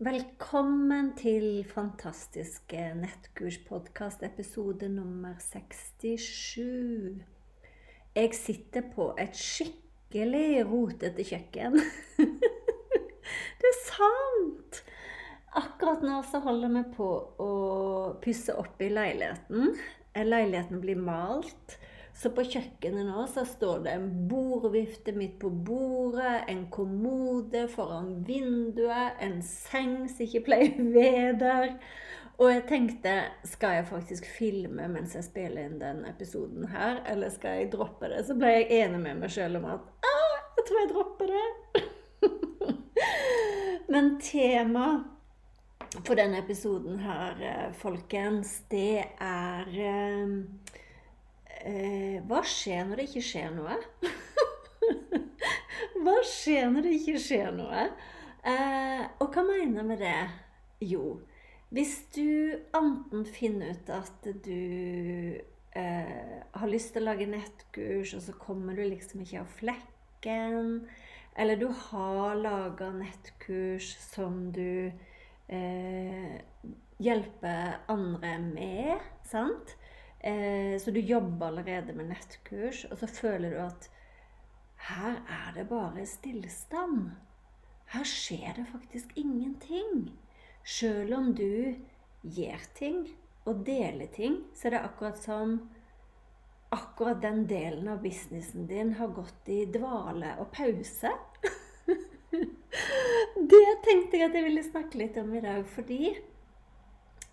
Velkommen til fantastiske nettkurspodkast, episode nummer 67. Jeg sitter på et skikkelig rotete kjøkken. det er sant! Akkurat nå så holder vi på å pusse opp i leiligheten. Leiligheten blir malt. Så på kjøkkenet nå så står det en bordvifte midt på bordet, en kommode foran vinduet, en seng som ikke pleier ved der. Og jeg tenkte skal jeg faktisk filme mens jeg spiller inn den episoden her, eller skal jeg droppe det? Så ble jeg enig med meg sjøl om at ah, jeg tror jeg dropper det. Men temaet for denne episoden her, eh, folkens, det er eh, eh, Hva skjer når det ikke skjer noe? hva skjer når det ikke skjer noe? Eh, og hva mener jeg med det? Jo, hvis du enten finner ut at du eh, har lyst til å lage nettkurs, og så kommer du liksom ikke av flekken, eller du har laga nettkurs som du eh, hjelper andre med, sant? Eh, så du jobber allerede med nettkurs, og så føler du at her er det bare stillstand. Her skjer det faktisk ingenting. Sjøl om du gjør ting og deler ting, så er det akkurat som akkurat den delen av businessen din har gått i dvale og pause. det tenkte jeg at jeg ville snakke litt om i dag, fordi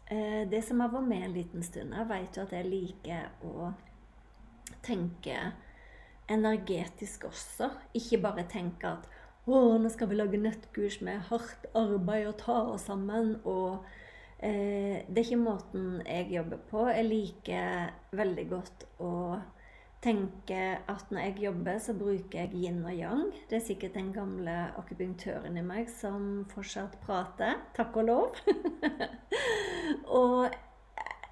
det som har vært med en liten stund, jeg vet jo at jeg liker å tenke energetisk også. Ikke bare tenke at å, nå skal vi lage nettkurs med hardt arbeid og ta oss sammen. og eh, Det er ikke måten jeg jobber på. Jeg liker veldig godt å tenker at når jeg jobber, så bruker jeg yin og yang. Det er sikkert den gamle akupunktøren i meg som fortsatt prater. Takk og lov. og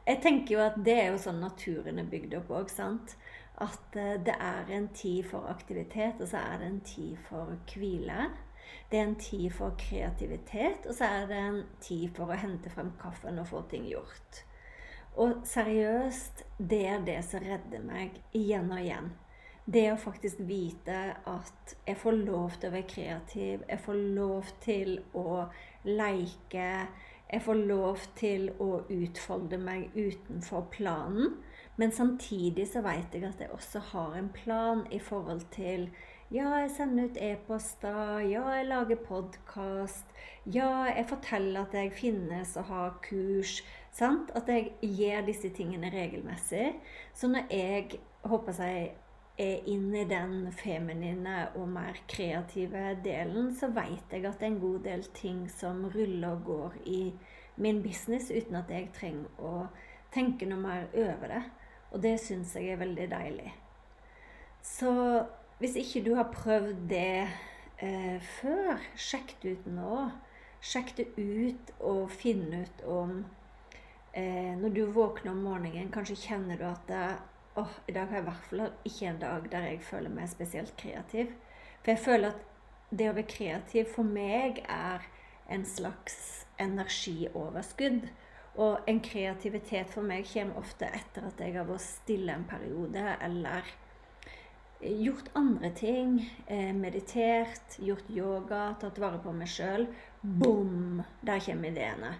jeg tenker jo at det er jo sånn naturen er bygd opp òg, sant. At eh, det er en tid for aktivitet, og så er det en tid for hvile. Det er en tid for kreativitet, og så er det en tid for å hente frem kaffen og få ting gjort. Og seriøst, det er det som redder meg igjen og igjen. Det å faktisk vite at jeg får lov til å være kreativ, jeg får lov til å leke, jeg får lov til å utfolde meg utenfor planen. Men samtidig så vet jeg at jeg også har en plan i forhold til ja, jeg sender ut e-poster. Ja, jeg lager podkast. Ja, jeg forteller at jeg finnes og har kurs. Sant? At jeg gjør disse tingene regelmessig. Så når jeg håper jeg er inne i den feminine og mer kreative delen, så vet jeg at det er en god del ting som ruller og går i min business uten at jeg trenger å tenke noe mer over det. Og det syns jeg er veldig deilig. Så hvis ikke du har prøvd det eh, før, sjekk det ut nå. Sjekk det ut og finn ut om eh, Når du våkner om morgenen, kanskje kjenner du at det, oh, i dag har jeg i hvert fall ikke en dag der jeg føler meg spesielt kreativ. For jeg føler at det å være kreativ for meg er en slags energioverskudd. Og en kreativitet for meg kommer ofte etter at jeg har vært stille en periode, eller gjort andre ting. Eh, meditert, gjort yoga, tatt vare på meg sjøl. Bom! Der kommer ideene.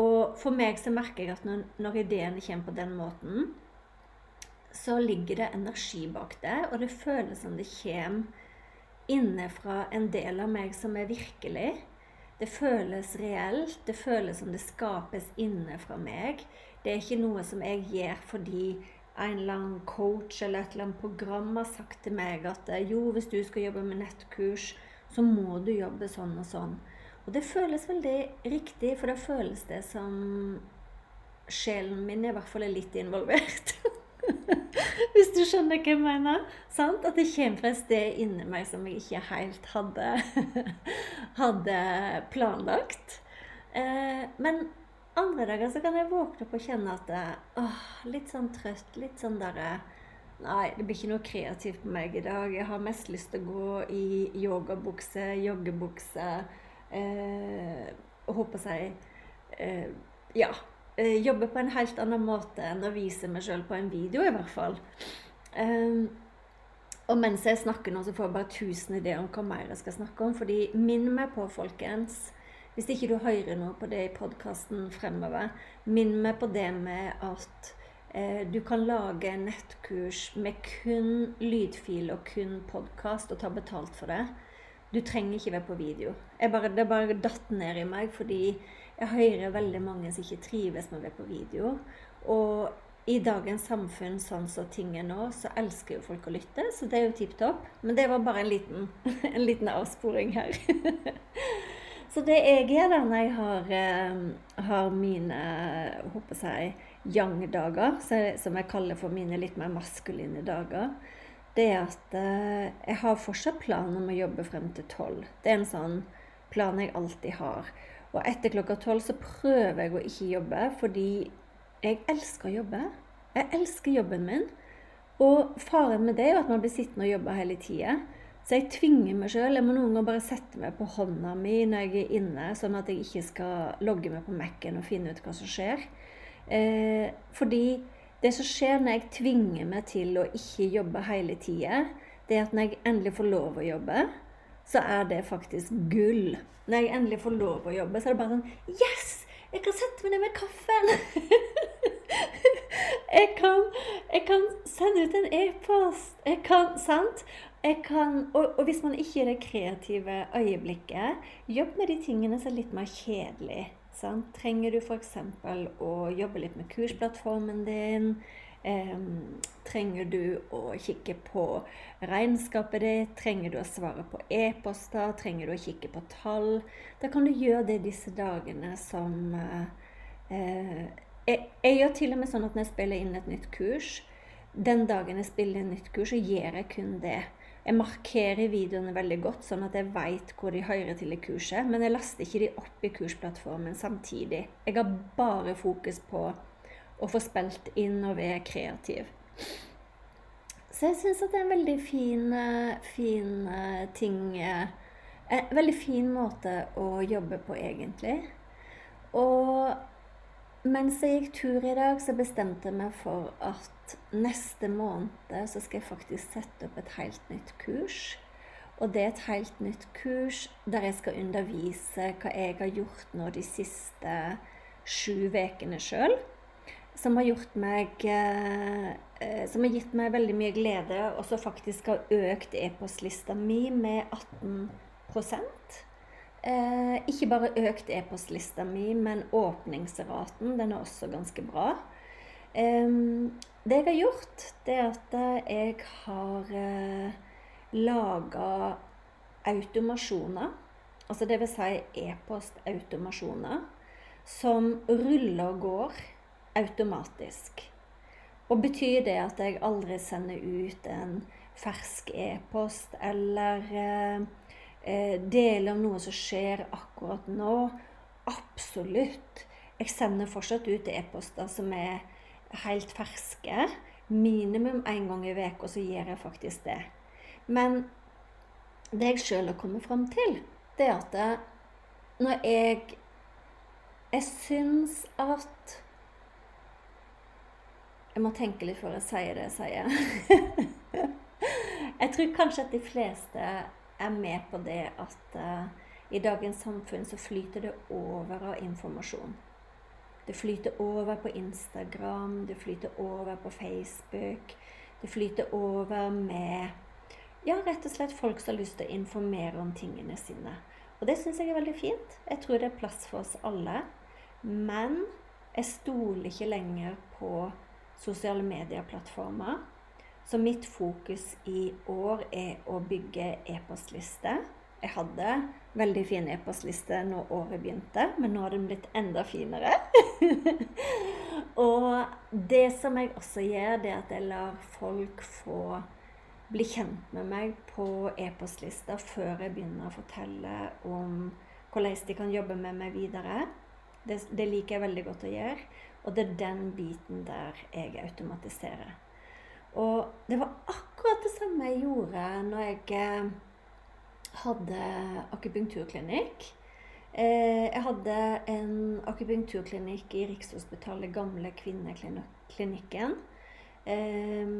Og for meg så merker jeg at når, når ideene kommer på den måten, så ligger det energi bak det, og det føles som det kommer innenfra en del av meg som er virkelig. Det føles reelt. Det føles som det skapes innenfra meg. Det er ikke noe som jeg gjør fordi en eller annen coach eller et eller annet program har sagt til meg at jo, hvis du skal jobbe med nettkurs, så må du jobbe sånn og sånn. Og det føles veldig riktig, for da føles det som sjelen min i hvert fall er litt involvert. Hvis du skjønner hva jeg mener? Sant? At det kommer fra et sted inni meg som jeg ikke helt hadde, hadde planlagt. Eh, men andre dager så kan jeg våkne opp og kjenne at åh, litt sånn trøtt, litt sånn derre Nei, det blir ikke noe kreativt på meg i dag. Jeg har mest lyst til å gå i yogabukse, joggebukse eh, håper jeg eh, Ja. Eh, jobbe på en helt annen måte enn å vise meg sjøl på en video, i hvert fall. Eh, og mens jeg snakker nå, så får jeg bare tusen ideer om hva mer jeg skal snakke om. fordi minn meg på, folkens Hvis ikke du hører noe på det i podkasten fremover, minn meg på det med at eh, du kan lage nettkurs med kun lydfil og kun podkast og ta betalt for det. Du trenger ikke være på video. Bare, det bare datt ned i meg fordi jeg hører veldig mange som ikke trives med å være på video. Og i dagens samfunn sånn som ting er nå, så elsker jo folk å lytte, så det er jo tipp topp. Men det var bare en liten, en liten avsporing her. så det jeg gjør da når jeg har, eh, har mine håper jeg, yang-dager, som jeg kaller for mine litt mer maskuline dager, det er at eh, jeg har fortsatt planen om å jobbe frem til tolv. Det er en sånn plan jeg alltid har. Og etter klokka tolv så prøver jeg å ikke jobbe, fordi jeg elsker å jobbe. Jeg elsker jobben min. Og faren med det er jo at man blir sittende og jobbe hele tida. Så jeg tvinger meg sjøl. Jeg må noen ganger bare sette meg på hånda mi når jeg er inne, sånn at jeg ikke skal logge meg på Mac-en og finne ut hva som skjer. Eh, fordi det som skjer når jeg tvinger meg til å ikke jobbe hele tida, det er at når jeg endelig får lov å jobbe, så er det faktisk gull. Når jeg endelig får lov å jobbe, så er det bare sånn Yes! Jeg kan sette meg ned med kaffen! jeg, kan, jeg kan sende ut en e-post. Jeg kan Sant? Kan, og, og, hvis man ikke er det kreative øyeblikket, jobb med de tingene som er litt mer kjedelige. Sant? Trenger du f.eks. å jobbe litt med kursplattformen din? Eh, trenger du å kikke på regnskapet ditt? Trenger du å svare på e-poster? Trenger du å kikke på tall? Da kan du gjøre det disse dagene som eh, jeg, jeg, gjør til og med sånn at når jeg spiller inn et nytt kurs Den dagen jeg spiller inn nytt kurs, så gjør jeg kun det. Jeg markerer videoene veldig godt, sånn at jeg veit hvor de hører til i kurset. Men jeg laster ikke de opp i kursplattformen samtidig. Jeg har bare fokus på å få spilt inn og være kreativ. Så jeg syns at det er en veldig fin, fin ting En veldig fin måte å jobbe på, egentlig. Og mens jeg gikk tur i dag, så bestemte jeg meg for at neste måned så skal jeg faktisk sette opp et helt nytt kurs. Og det er et helt nytt kurs der jeg skal undervise hva jeg har gjort nå de siste sju ukene sjøl. Som har gjort meg eh, Som har gitt meg veldig mye glede, og som faktisk har økt e-postlista mi med 18 Eh, ikke bare økt e-postlista mi, men åpningsraten den er også ganske bra. Eh, det jeg har gjort, det er at jeg har eh, laga automasjoner. Altså det vil si e-postautomasjoner som ruller og går automatisk. Og betyr det at jeg aldri sender ut en fersk e-post eller eh, dele om noe som skjer akkurat nå. Absolutt. Jeg sender fortsatt ut e-poster som er helt ferske. Minimum én gang i uka, så gjør jeg faktisk det. Men det jeg sjøl har kommet fram til, det er at når jeg jeg syns at Jeg må tenke litt før jeg sier det jeg sier. jeg tror kanskje at de fleste er med på det at uh, i dagens samfunn så flyter det over av informasjon. Det flyter over på Instagram, det flyter over på Facebook. Det flyter over med ja, rett og slett folk som har lyst til å informere om tingene sine. Og det syns jeg er veldig fint. Jeg tror det er plass for oss alle. Men jeg stoler ikke lenger på sosiale medieplattformer. Så mitt fokus i år er å bygge e-postliste. Jeg hadde veldig fin e-postliste når året begynte, men nå har den blitt enda finere. og det som jeg også gjør, det er at jeg lar folk få bli kjent med meg på e-postlista før jeg begynner å fortelle om hvordan de kan jobbe med meg videre. Det, det, liker jeg veldig godt å gjøre. Og det er den biten der jeg automatiserer. Og det var akkurat det samme jeg gjorde når jeg eh, hadde akupunkturklinikk. Eh, jeg hadde en akupunkturklinikk i Rikshospitalet, gamle kvinneklinikken. Eh,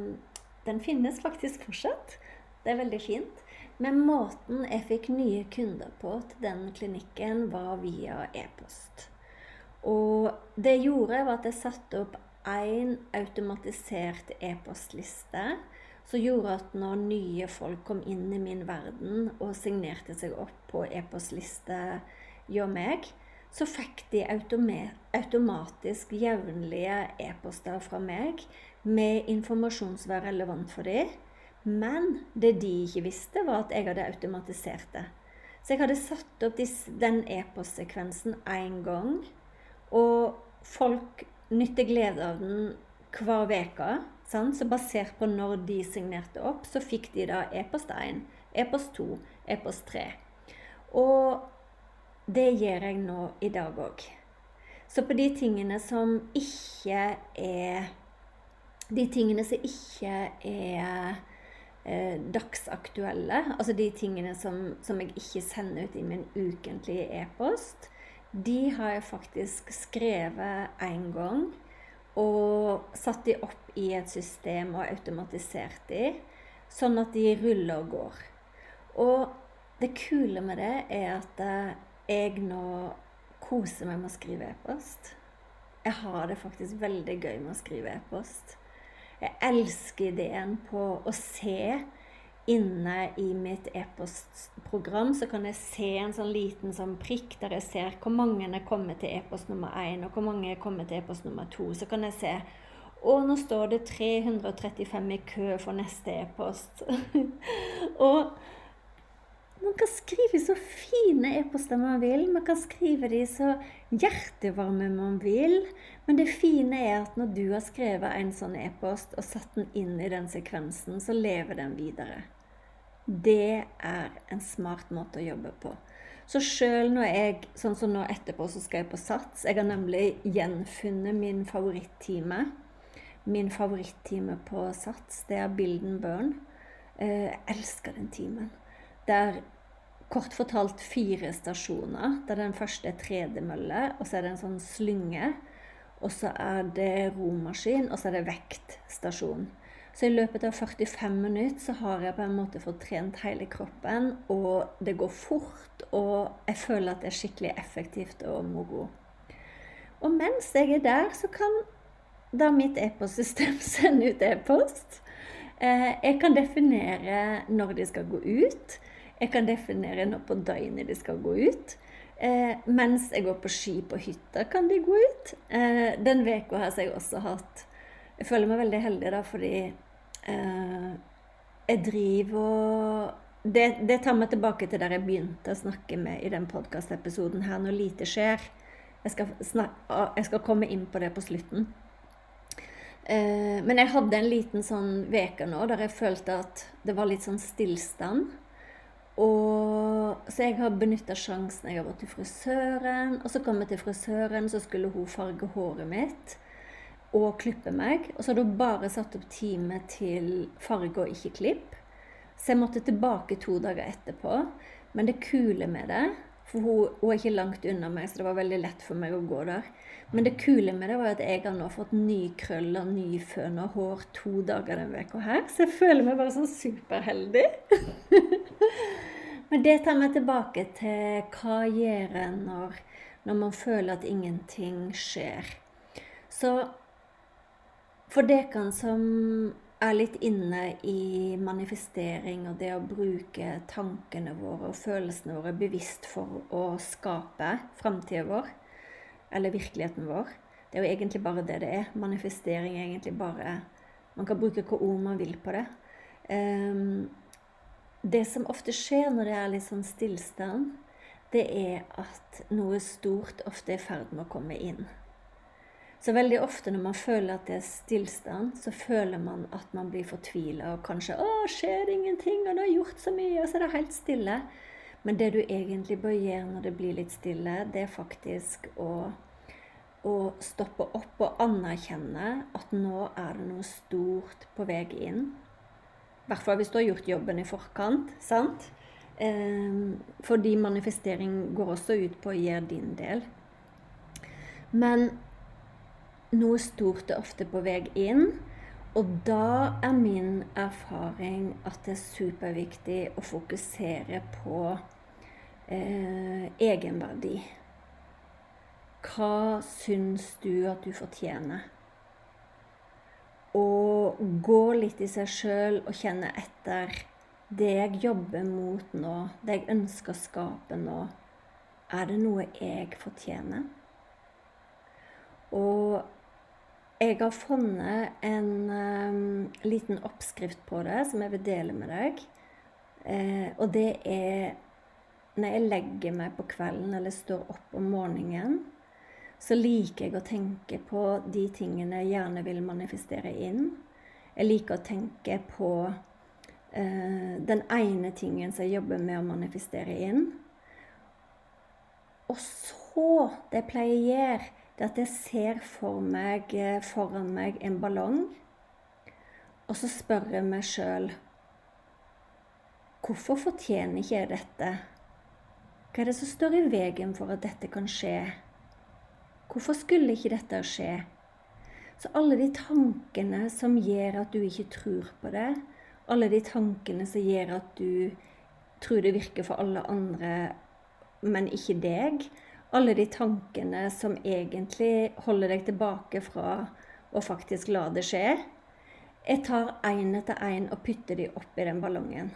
den finnes faktisk fortsatt. Det er veldig fint. Men måten jeg fikk nye kunder på til den klinikken, var via e-post. Og det jeg gjorde, var at jeg satte opp én automatisert e-postliste som gjorde at når nye folk kom inn i min verden og signerte seg opp på e-postliste gjør meg, så fikk de automatisk jevnlige e-poster fra meg med informasjon som var relevant for dem. Men det de ikke visste, var at jeg hadde automatisert det. Så jeg hadde satt opp den e-postsekvensen én gang og folk nytter glede av den hver uke. Så basert på når de signerte opp, så fikk de da e-post 1, e-post 2, e-post 3. Og det gjør jeg nå i dag òg. Så på de tingene som ikke er De tingene som ikke er eh, dagsaktuelle, altså de tingene som, som jeg ikke sender ut i min ukentlige e-post, de har jeg faktisk skrevet én gang. Og satt de opp i et system og automatisert de, sånn at de ruller og går. Og det kule med det er at eh, jeg nå koser meg med å skrive e-post. Jeg har det faktisk veldig gøy med å skrive e-post. Jeg elsker ideen på å se inne i mitt e-postprogram så kan jeg se en sånn liten sånn prikk der jeg ser hvor mange er kommet til e-post nummer én, og hvor mange er kommet til e-post nummer to. Så kan jeg se og nå står det 335 i kø for neste e-post. og man kan skrive så fine e-poster man vil. Man kan skrive de så hjertevarme man vil. Men det fine er at når du har skrevet en sånn e-post og satt den inn i den sekvensen, så lever den videre. Det er en smart måte å jobbe på. Så sjøl når jeg, sånn som nå etterpå, så skal jeg på Sats Jeg har nemlig gjenfunnet min favorittime. Min favorittime på Sats, det er Bilden Burn. Eh, jeg elsker den timen. Det er kort fortalt fire stasjoner. Der den første er tredemølle, og så er det en sånn slynge. Og så er det romaskin, og så er det vektstasjon. Så i løpet av 45 minutter så har jeg på en måte fått trent hele kroppen, og det går fort, og jeg føler at det er skikkelig effektivt og moro. Og mens jeg er der, så kan da mitt e-postsystem sende ut e-post. Eh, jeg kan definere når de skal gå ut. Jeg kan definere når på døgnet de skal gå ut. Eh, mens jeg går på ski på hytta, kan de gå ut. Eh, den uka har jeg også hatt Jeg føler meg veldig heldig, da, fordi eh, jeg driver og det, det, tar meg tilbake til der jeg begynte å snakke med i den podkastepisoden her, når lite skjer. Jeg skal, snakke, jeg skal, komme inn på det på slutten. Eh, men jeg hadde en liten sånn uke nå der jeg følte at det var litt sånn stillstand. Og, så jeg har benytta sjansen. Jeg har vært til frisøren, og så kom jeg til frisøren, så skulle hun farge håret mitt og klippe meg. Og så hadde hun bare satt opp time til farge og ikke klipp. Så jeg måtte tilbake to dager etterpå. Men det kule med det, For hun, hun, er ikke langt unna meg, så det var veldig lett for meg å gå der. Men det kule med det var at jeg har nå fått ny krøller, ny føn og hår to dager denne uka her. Så jeg føler meg bare sånn superheldig. Men det tar meg tilbake til hva gjør en når, når man føler at ingenting skjer. Så for dere som er litt inne i manifestering og det å bruke tankene våre og følelsene våre bevisst for å skape framtida vår, eller virkeligheten vår. Det er jo egentlig bare det det er. Manifestering er egentlig bare Man kan bruke hvilke ord man vil på det. Um, det som ofte skjer når det er litt sånn stillstand, det er at noe stort ofte er i ferd med å komme inn. Så veldig ofte når man føler at det er stillstand, så føler man at man blir fortvila og kanskje 'Å, skjer det ingenting? Og du har gjort så mye.' Og så er det helt stille. Men det du egentlig bør gjøre når det blir litt stille, det er faktisk å, å stoppe opp og anerkjenne at nå er det noe stort på vei inn. Hvert fall hvis du har gjort jobben i forkant. sant? Eh, fordi manifestering går også ut på å gjøre din del. Men noe stort er ofte på vei inn. Og da er min erfaring at det er superviktig å fokusere på eh, egenverdi. Hva syns du at du fortjener? Og gå litt i seg sjøl og kjenne etter. Det jeg jobber mot nå, det jeg ønsker å skape nå, er det noe jeg fortjener? Og jeg har funnet en um, liten oppskrift på det som jeg vil dele med deg. Eh, og det er når jeg legger meg på kvelden eller står opp om morgenen, så liker jeg å tenke på de tingene jeg gjerne vil manifestere inn. Jeg liker å tenke på eh, den ene tingen som jeg jobber med å manifestere inn. Og så, det jeg pleier å gjøre, det at jeg ser for meg, eh, foran meg en ballong, og så spør jeg meg sjøl Hvorfor fortjener ikke jeg dette? Hva er det som står i veien for at dette kan skje? Hvorfor skulle ikke dette skje? Så alle de tankene som gjør at du ikke tror på det, alle de tankene som gjør at du tror det virker for alle andre, men ikke deg, alle de tankene som egentlig holder deg tilbake fra å faktisk la det skje. Jeg tar én etter én og putter de oppi den ballongen.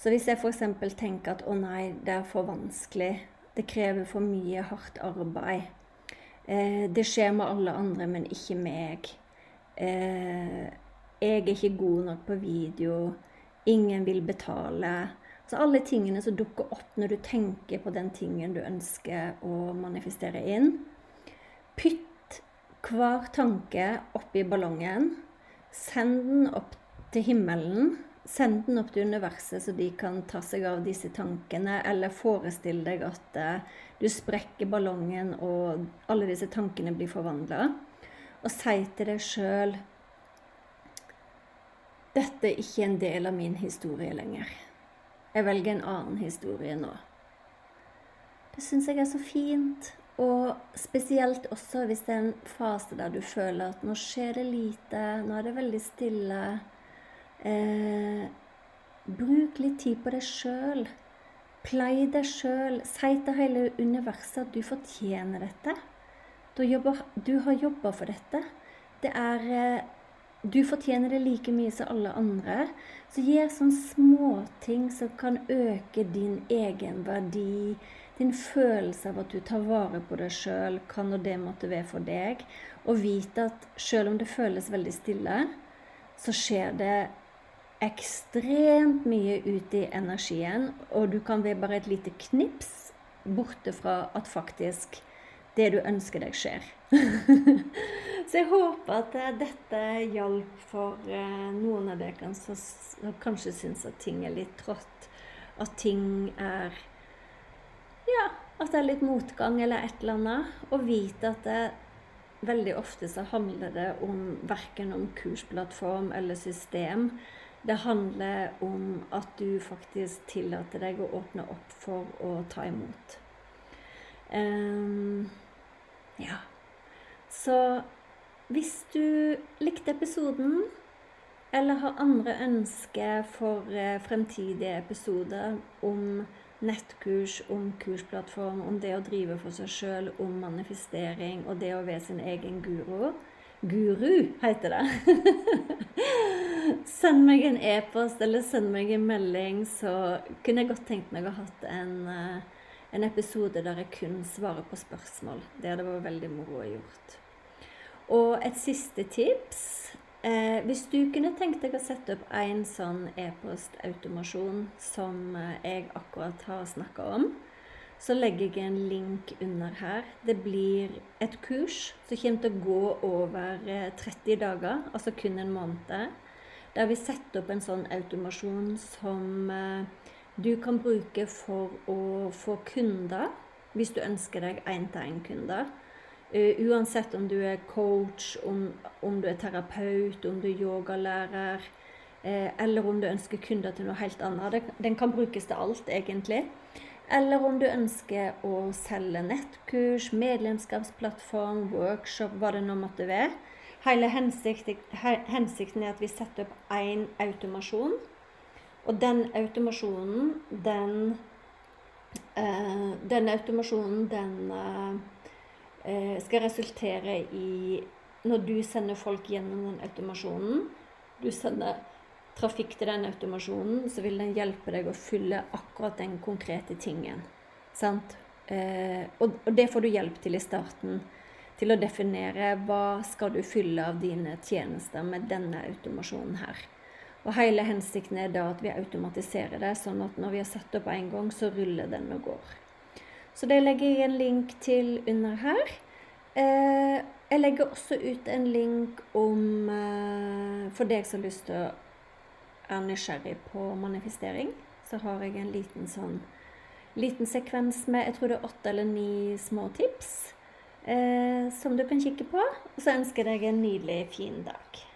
Så hvis jeg f.eks. tenker at å nei, det er for vanskelig, det krever for mye hardt arbeid, det skjer med alle andre, men ikke meg, eh, jeg er ikke god nok på video, ingen vil betale så alle tingene som dukker opp når du tenker på den tingen du ønsker å manifestere inn. Pytt hver tanke oppi ballongen. Send den opp til himmelen. Send den opp til universet, så de kan ta seg av disse tankene. Eller forestill deg at uh, du sprekker ballongen, og alle disse tankene blir forvandla. Og si til deg sjøl dette er ikke en del av min historie lenger. Jeg velger en annen historie nå. Det syns jeg er så fint. Og spesielt også hvis det er en fase der du føler at nå skjer det lite, nå er det veldig stille. Eh, bruk litt tid på deg sjøl. Plei deg sjøl. Si til hele universet at du fortjener dette. Du, jobber, du har jobba for dette. Det er eh, du fortjener det like mye som alle andre. Så gjør sånne småting som kan øke din egen verdi, din følelse av at du tar vare på deg sjøl, kan og det måtte være for deg. Og vite at sjøl om det føles veldig stille, så skjer det ekstremt mye ut i energien, og du kan ved bare et lite knips borte fra at faktisk det du ønsker deg, skjer. så jeg håper at eh, dette hjalp for eh, noen av dere som kanskje syns at ting er litt trått. At ting er Ja, at det er litt motgang eller et eller annet. Og vite at det, veldig ofte så handler det om verken om kursplattform eller system. Det handler om at du faktisk tillater deg å åpne opp for å ta imot. Um, ja. Så hvis du likte episoden, eller har andre ønsker for eh, fremtidige episoder om nettkurs, om kursplattform, om det å drive for seg sjøl, om manifestering og det å være sin egen guru Guru, heter det. send meg en e-post eller send meg en melding, så kunne jeg godt tenkt meg å ha hatt en, eh, en episode der jeg kun svarer på spørsmål. Det hadde vært veldig moro å gjort. Og et siste tips. Eh, hvis du kunne tenkt deg å sette opp en sånn e-postautomasjon som eh, jeg akkurat har snakka om, så legger jeg en link under her. Det blir et kurs som kommer til å gå over 30 eh, dager, altså kun en måned. Der vi setter opp en sånn automasjon som eh, du kan bruke for å få kunder, hvis du ønsker deg én-til-én-kunder. Uh, uansett om du er coach, om, om, du er terapeut, om du er yogalærer, uh, eller om du ønsker kunder til noe helt annet. Den kan brukes til alt, egentlig. Eller om du ønsker å selge nettkurs, medlemskapsplattform, workshop, hva det nå måtte være. Hele hensikten, er at vi setter opp én automasjon. Og den automasjonen, den uh, Den automasjonen, den Eh, skal resultere i Når du sender folk gjennom den automasjonen, du sender trafikk til den automasjonen, så vil den hjelpe deg å fylle akkurat den konkrete tingen. Sant? Eh, og, og det får du hjelp til i starten. Til å definere hva skal du fylle av dine tjenester med denne automasjonen her. Og hele hensikten er da at vi automatiserer det, sånn at når vi har satt opp en gang, så ruller den og går. Så det legger jeg en link til under her. Eh, jeg legger også ut en link om eh, For deg som har lyst til å er nysgjerrig på manifestering, så har jeg en liten sånn liten sekvens med jeg tror det er åtte eller ni små tips eh, som du kan kikke på. Og så ønsker jeg deg en nydelig, fin dag.